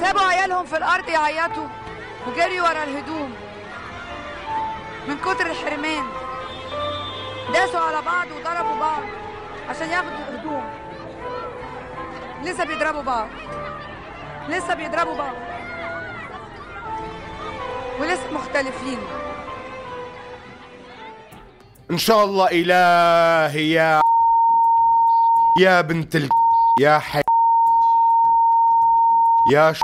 سابوا عيالهم في الأرض يعيطوا وجريوا ورا الهدوم من كتر الحرمان. داسوا على بعض وضربوا بعض عشان ياخدوا الهدوم. لسه بيضربوا بعض. لسه بيضربوا بعض. ولسه مختلفين. إن شاء الله إلهي يا يا بنت ال يا حي يا ش...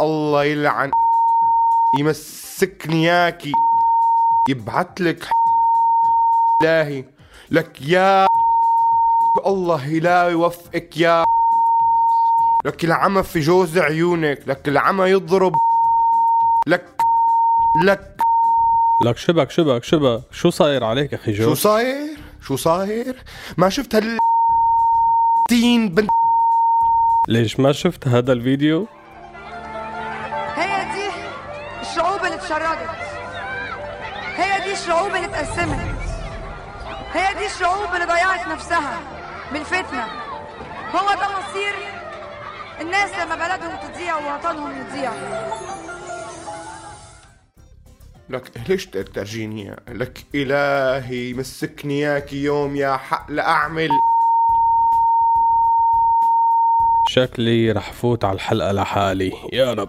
الله يلعن يمسكني ياكي يبعت لك إلهي. لك يا الله لا يوفقك يا لك العمى في جوز عيونك لك العمى يضرب لك لك لك شبك شبك شبك شو صاير عليك أخي جو؟ شو صاير؟ شو صاير؟ ما شفت هال تين بنت ليش ما شفت هذا الفيديو؟ هي دي الشعوب اللي اتشردت هي دي الشعوب اللي اتقسمت هي دي الشعوب اللي ضيعت نفسها بالفتنة هو ده مصير الناس لما بلدهم تضيع ووطنهم يضيع. لك ليش ترجيني لك إلهي مسكني ياك يوم يا حق لأعمل. شكلي رح فوت على الحلقة لحالي. يا رب.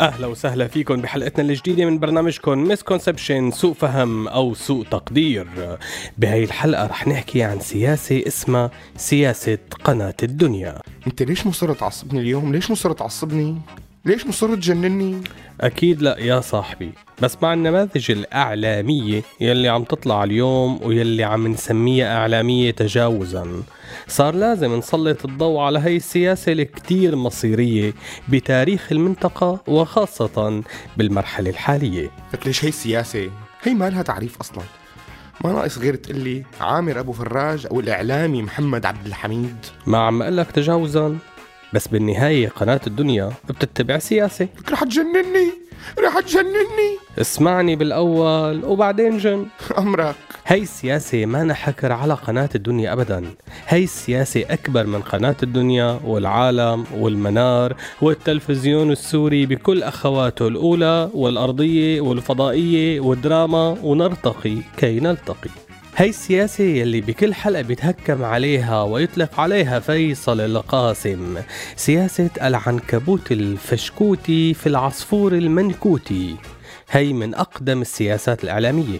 أهلا وسهلا فيكم بحلقتنا الجديدة من برنامجكم Misconception سوء فهم أو سوء تقدير. بهاي الحلقة رح نحكي عن سياسة اسمها سياسة قناة الدنيا. أنت ليش مصر تعصبني اليوم؟ ليش مصر تعصبني؟ ليش مصر تجنني؟ أكيد لا يا صاحبي بس مع النماذج الإعلامية يلي عم تطلع اليوم ويلي عم نسميها إعلامية تجاوزا صار لازم نسلط الضوء على هي السياسة الكتير مصيرية بتاريخ المنطقة وخاصة بالمرحلة الحالية. لك ليش هي السياسة؟ هي ما لها تعريف أصلا. ما ناقص غير تقلي عامر أبو فراج أو الإعلامي محمد عبد الحميد. ما عم أقول لك تجاوزا. بس بالنهاية قناة الدنيا بتتبع سياسة. لك رح تجنني رح تجنني. اسمعني بالأول وبعدين جن. أمرك. هي السياسة ما نحكر على قناة الدنيا أبدا. هي السياسة أكبر من قناة الدنيا والعالم والمنار والتلفزيون السوري بكل أخواته الأولى والأرضية والفضائية والدراما ونرتقي كي نلتقي. هي السياسة يلي بكل حلقة بيتهكم عليها ويطلق عليها فيصل القاسم. سياسة العنكبوت الفشكوتي في العصفور المنكوتي. هي من أقدم السياسات الإعلامية.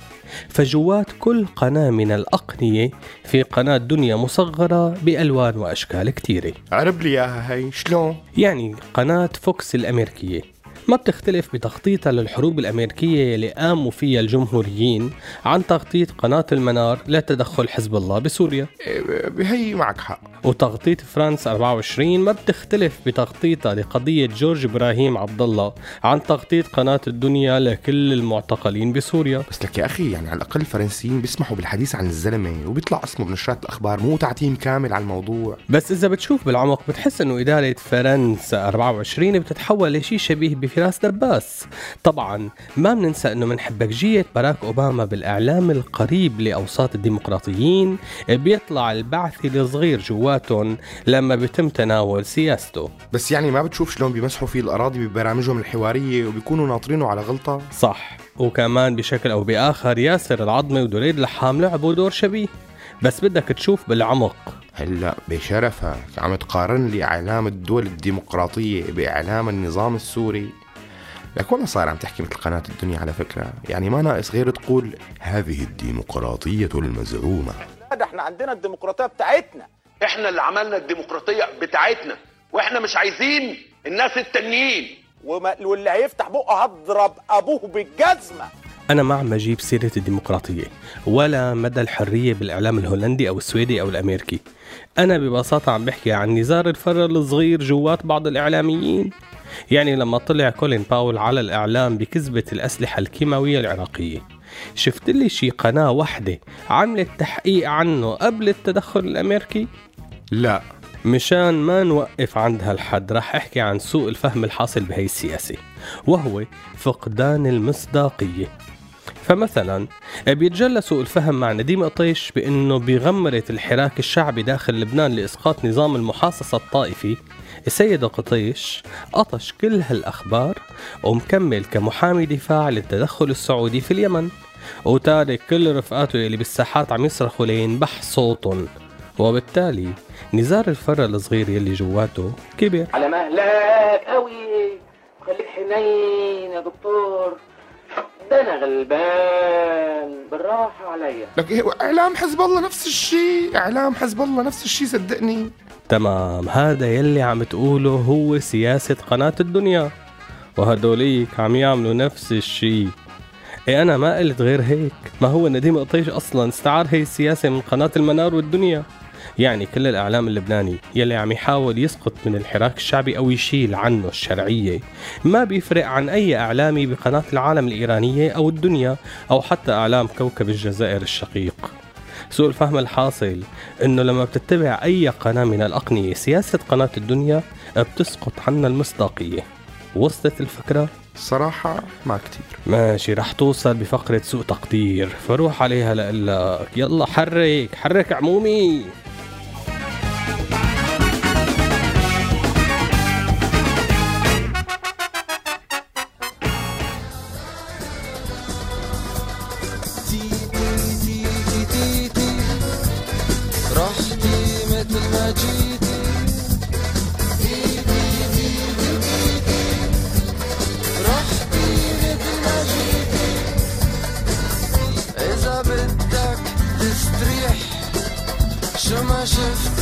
فجوات كل قناة من الأقنية في قناة دنيا مصغرة بألوان وأشكال كتيرة. عرب لي إياها هي شلون؟ يعني قناة فوكس الأمريكية. ما بتختلف بتخطيطها للحروب الأمريكية اللي قاموا فيها الجمهوريين عن تخطيط قناة المنار لتدخل حزب الله بسوريا. إيه، هي معك حق. وتغطية فرانس 24 ما بتختلف بتغطيتها لقضية جورج إبراهيم عبد الله عن تغطية قناة الدنيا لكل المعتقلين بسوريا. بس لك يا أخي يعني على الأقل الفرنسيين بيسمحوا بالحديث عن الزلمة وبيطلع اسمه بنشرات الأخبار مو تعتيم كامل على الموضوع. بس إذا بتشوف بالعمق بتحس إنه إدارة فرنسا 24 بتتحول لشيء شبيه بفراس دباس طبعا ما بننسى إنه من حبكجية باراك أوباما بالإعلام القريب لأوساط الديمقراطيين بيطلع البعث الصغير جواتهم لما بيتم تناول سياسته. بس يعني ما بتشوف شلون بيمسحوا فيه الأراضي ببرامجهم الحوارية وبيكونوا ناطرينه على غلطة؟ صح. وكمان بشكل أو بآخر ياسر العظمي ودوليد لحام لعبوا دور شبيه. بس بدك تشوف بالعمق. هلأ بشرفك عم تقارن لي إعلام الدول الديمقراطية بإعلام النظام السوري. لك والله صار عم تحكي مثل قناة الدنيا على فكرة. يعني ما ناقص غير تقول هذه الديمقراطية المزعومة. ده إحنا عندنا الديمقراطية بتاعتنا. إحنا اللي عملنا الديمقراطية بتاعتنا وإحنا مش عايزين الناس التانيين. وما واللي هيفتح بقه هضرب أبوه بالجزمة. أنا مع ما أجيب سيرة الديمقراطية ولا مدى الحرية بالإعلام الهولندي أو السويدي أو الأمريكي. أنا ببساطة عم بحكي عن نزار الفر الصغير جوات بعض الإعلاميين. يعني لما طلع كولين باول على الإعلام بكذبة الأسلحة الكيماوية العراقية. شفت لي شي قناة واحدة عملت تحقيق عنه قبل التدخل الأمريكي؟ لا. مشان ما نوقف عند هالحد رح أحكي عن سوء الفهم الحاصل بهي السياسة وهو فقدان المصداقية. فمثلا بيتجلى سوء الفهم مع نديم قطيش بأنه بغمرة الحراك الشعبي داخل لبنان لإسقاط نظام المحاصصة الطائفي السيد قطيش قطش كل هالأخبار ومكمل كمحامي دفاع للتدخل السعودي في اليمن وتارك كل رفقاته اللي بالساحات عم يصرخوا لينبح صوتهم وبالتالي نزار الفر الصغير يلي جواته كبر على مهلك قوي خليك حنين يا دكتور. ده أنا غلبان بالراحة عليا. لك إيه إعلام حزب الله نفس الشيء إعلام حزب الله نفس الشيء صدقني. تمام هذا يلي عم تقوله هو سياسة قناة الدنيا. وهدوليك عم يعملوا نفس الشيء. إيه أنا ما قلت غير هيك. ما هو نديم قطيش أصلا استعار هي السياسة من قناة المنار والدنيا؟ يعني كل الإعلام اللبناني يلي عم يحاول يسقط من الحراك الشعبي أو يشيل عنه الشرعية. ما بيفرق عن أي إعلامي بقناة العالم الإيرانية أو الدنيا أو حتى إعلام كوكب الجزائر الشقيق. سوء الفهم الحاصل إنه لما بتتبع أي قناة من الأقنية سياسة قناة الدنيا بتسقط عنا المصداقية. وصلت الفكرة؟ صراحة ما كتير. ماشي رح توصل بفقرة سوء تقدير. فروح عليها لقلك يلا حرك حرك عمومي. شو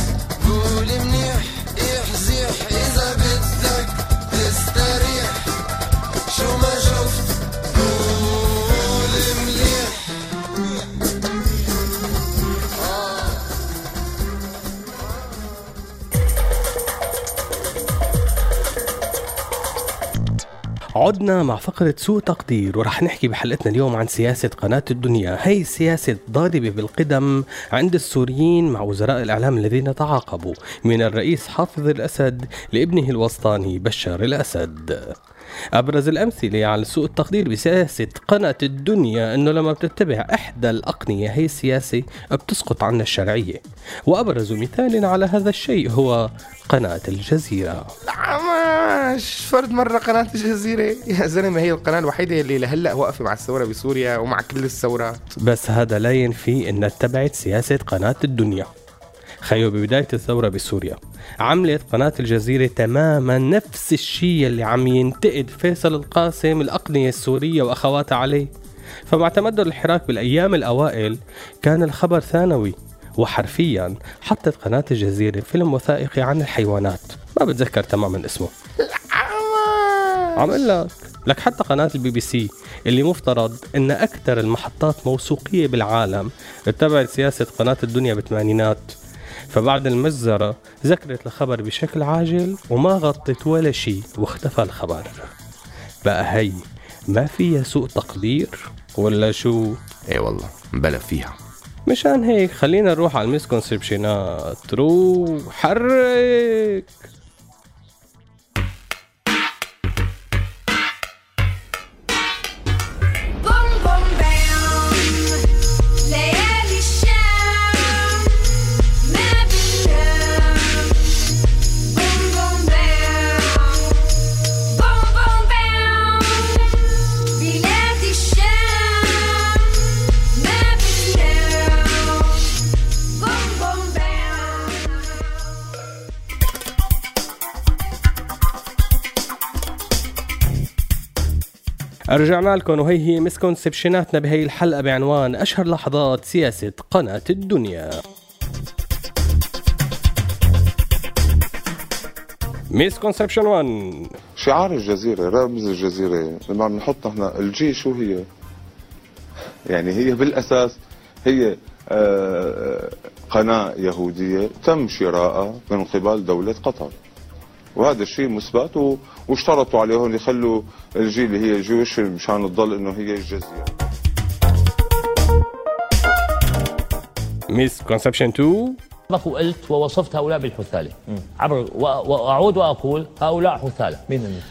عدنا مع فقرة سوء تقدير ورح نحكي بحلقتنا اليوم عن سياسة قناة الدنيا. هي سياسة ضاربة بالقدم عند السوريين مع وزراء الإعلام الذين تعاقبوا من الرئيس حافظ الأسد لابنه الوسطاني بشار الأسد. أبرز الأمثلة على سوء التقدير بسياسة قناة الدنيا أنه لما بتتبع إحدى الأقنية هي السياسة بتسقط عنا الشرعية. وأبرز مثال على هذا الشيء هو قناة الجزيرة. عماش فرد مرة قناة الجزيرة. يا زلمة هي القناة الوحيدة اللي لهلأ واقفة مع الثورة بسوريا ومع كل الثورات. بس هذا لا ينفي أن اتبعت سياسة قناة الدنيا. خيو ببداية الثورة بسوريا. عملت قناة الجزيرة تماما نفس الشيء اللي عم ينتقد فيصل القاسم الأقنية السورية وأخواتها عليه. فمع تمدد الحراك بالأيام الأوائل كان الخبر ثانوي وحرفيا حطت قناة الجزيرة فيلم وثائقي عن الحيوانات. ما بتذكر تماما اسمه. عم لك لك حتى قناة البي بي سي اللي مفترض إن أكثر المحطات موثوقية بالعالم اتبعت سياسة قناة الدنيا بالثمانينات. فبعد المجزرة ذكرت الخبر بشكل عاجل وما غطت ولا شيء واختفى الخبر. بقى هي ما فيها سوء تقدير ولا شو؟ اي والله بلا فيها. مشان هيك خلينا نروح على ال misconception ات روح حرك! رجعنا لكم وهي هي misconception اتنا بهي الحلقة بعنوان أشهر لحظات سياسة قناة الدنيا. Misconception 1 شعار الجزيرة رمز الجزيرة لما عم نحط إحنا ال J شو هي؟ يعني هي بالأساس هي آه، قناة يهودية تم شراءها من قبل دولة قطر. وهذا الشيء مثبت و- واشترطوا عليهم يخلوا ال J اللي هي Jewish مشان تضل إنه هي الجزيرة misconception 2 سبق وقلت ووصفت هؤلاء بالحثالة. عبر و- وأعود وأقول هؤلاء حثالة. مين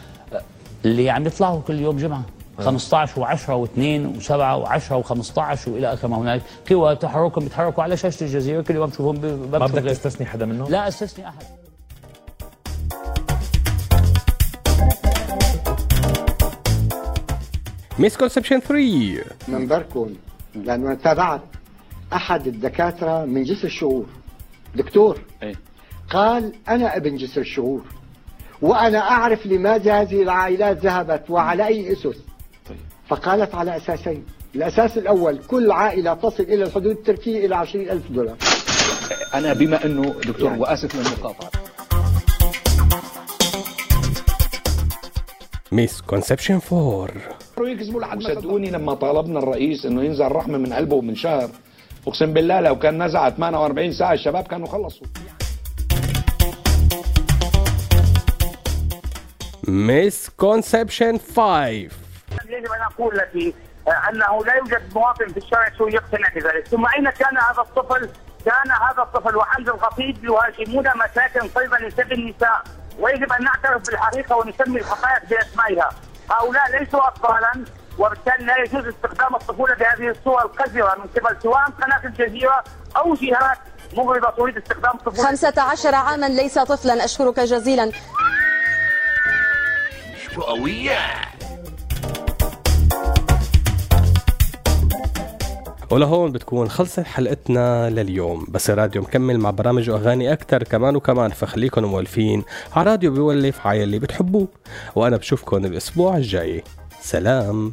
اللي عم يطلعوا كل يوم جمعة. 15 و10 و2 و7 و10 و15 وإلى آخر ما هنالك قوى تحركهم بيتحركوا على شاشة الجزيرة. كل يوم بشوفهم ب- ما بدك. تستثني حدا منهم؟ لا أستثني أحد. مسكونسبشن 3 منبركم لأنه أنا تابعت أحد الدكاترة من جسر الشعور. دكتور قال أنا ابن جسر الشعور وأنا أعرف لماذا هذه العائلات ذهبت وعلى أي أسس. فقالت على أساسين. الأساس الأول كل عائلة تصل إلى الحدود التركية إلى 20000 دولار. أنا بما أنه دكتور وأسف للمقاطعه Misconception 4 يكذبوا لحد صدقوني لما طالبنا الرئيس إنه ينزل رحمة من قلبه من شهر. أقسم بالله لو كان نزع 48 ساعة الشباب كانوا خلصوا. Misconception 5 يجب ان أقول لك أنه لا يوجد مواطن في الشارع السوري يقتنع بذلك، ثم أين كان هذا الطفل؟ كان هذا الطفل حمزة الخطيب يهاجمون مساكن طيبة لسبي النساء، ويجب أن نعترف بالحقيقة ونسمي الحقائق بأسمائها. هؤلاء ليسوا اطفالا وبالتالي لا يجوز استخدام الطفولة بهذه الصور القذره من قبل سواء قناة الجزيرة أو جهات مغرضه تريد استخدام الطفوله 15 عاما ليس طفلا أشكرك جزيلا. قوية. ولهون بتكون خلصت حلقتنا لليوم. بس الراديو مكمل مع برامج وأغاني أكثر كمان وكمان فخليكن مولفين على راديو بيولف على اللي بتحبوه. وأنا بشوفكن الأسبوع الجاي. سلام.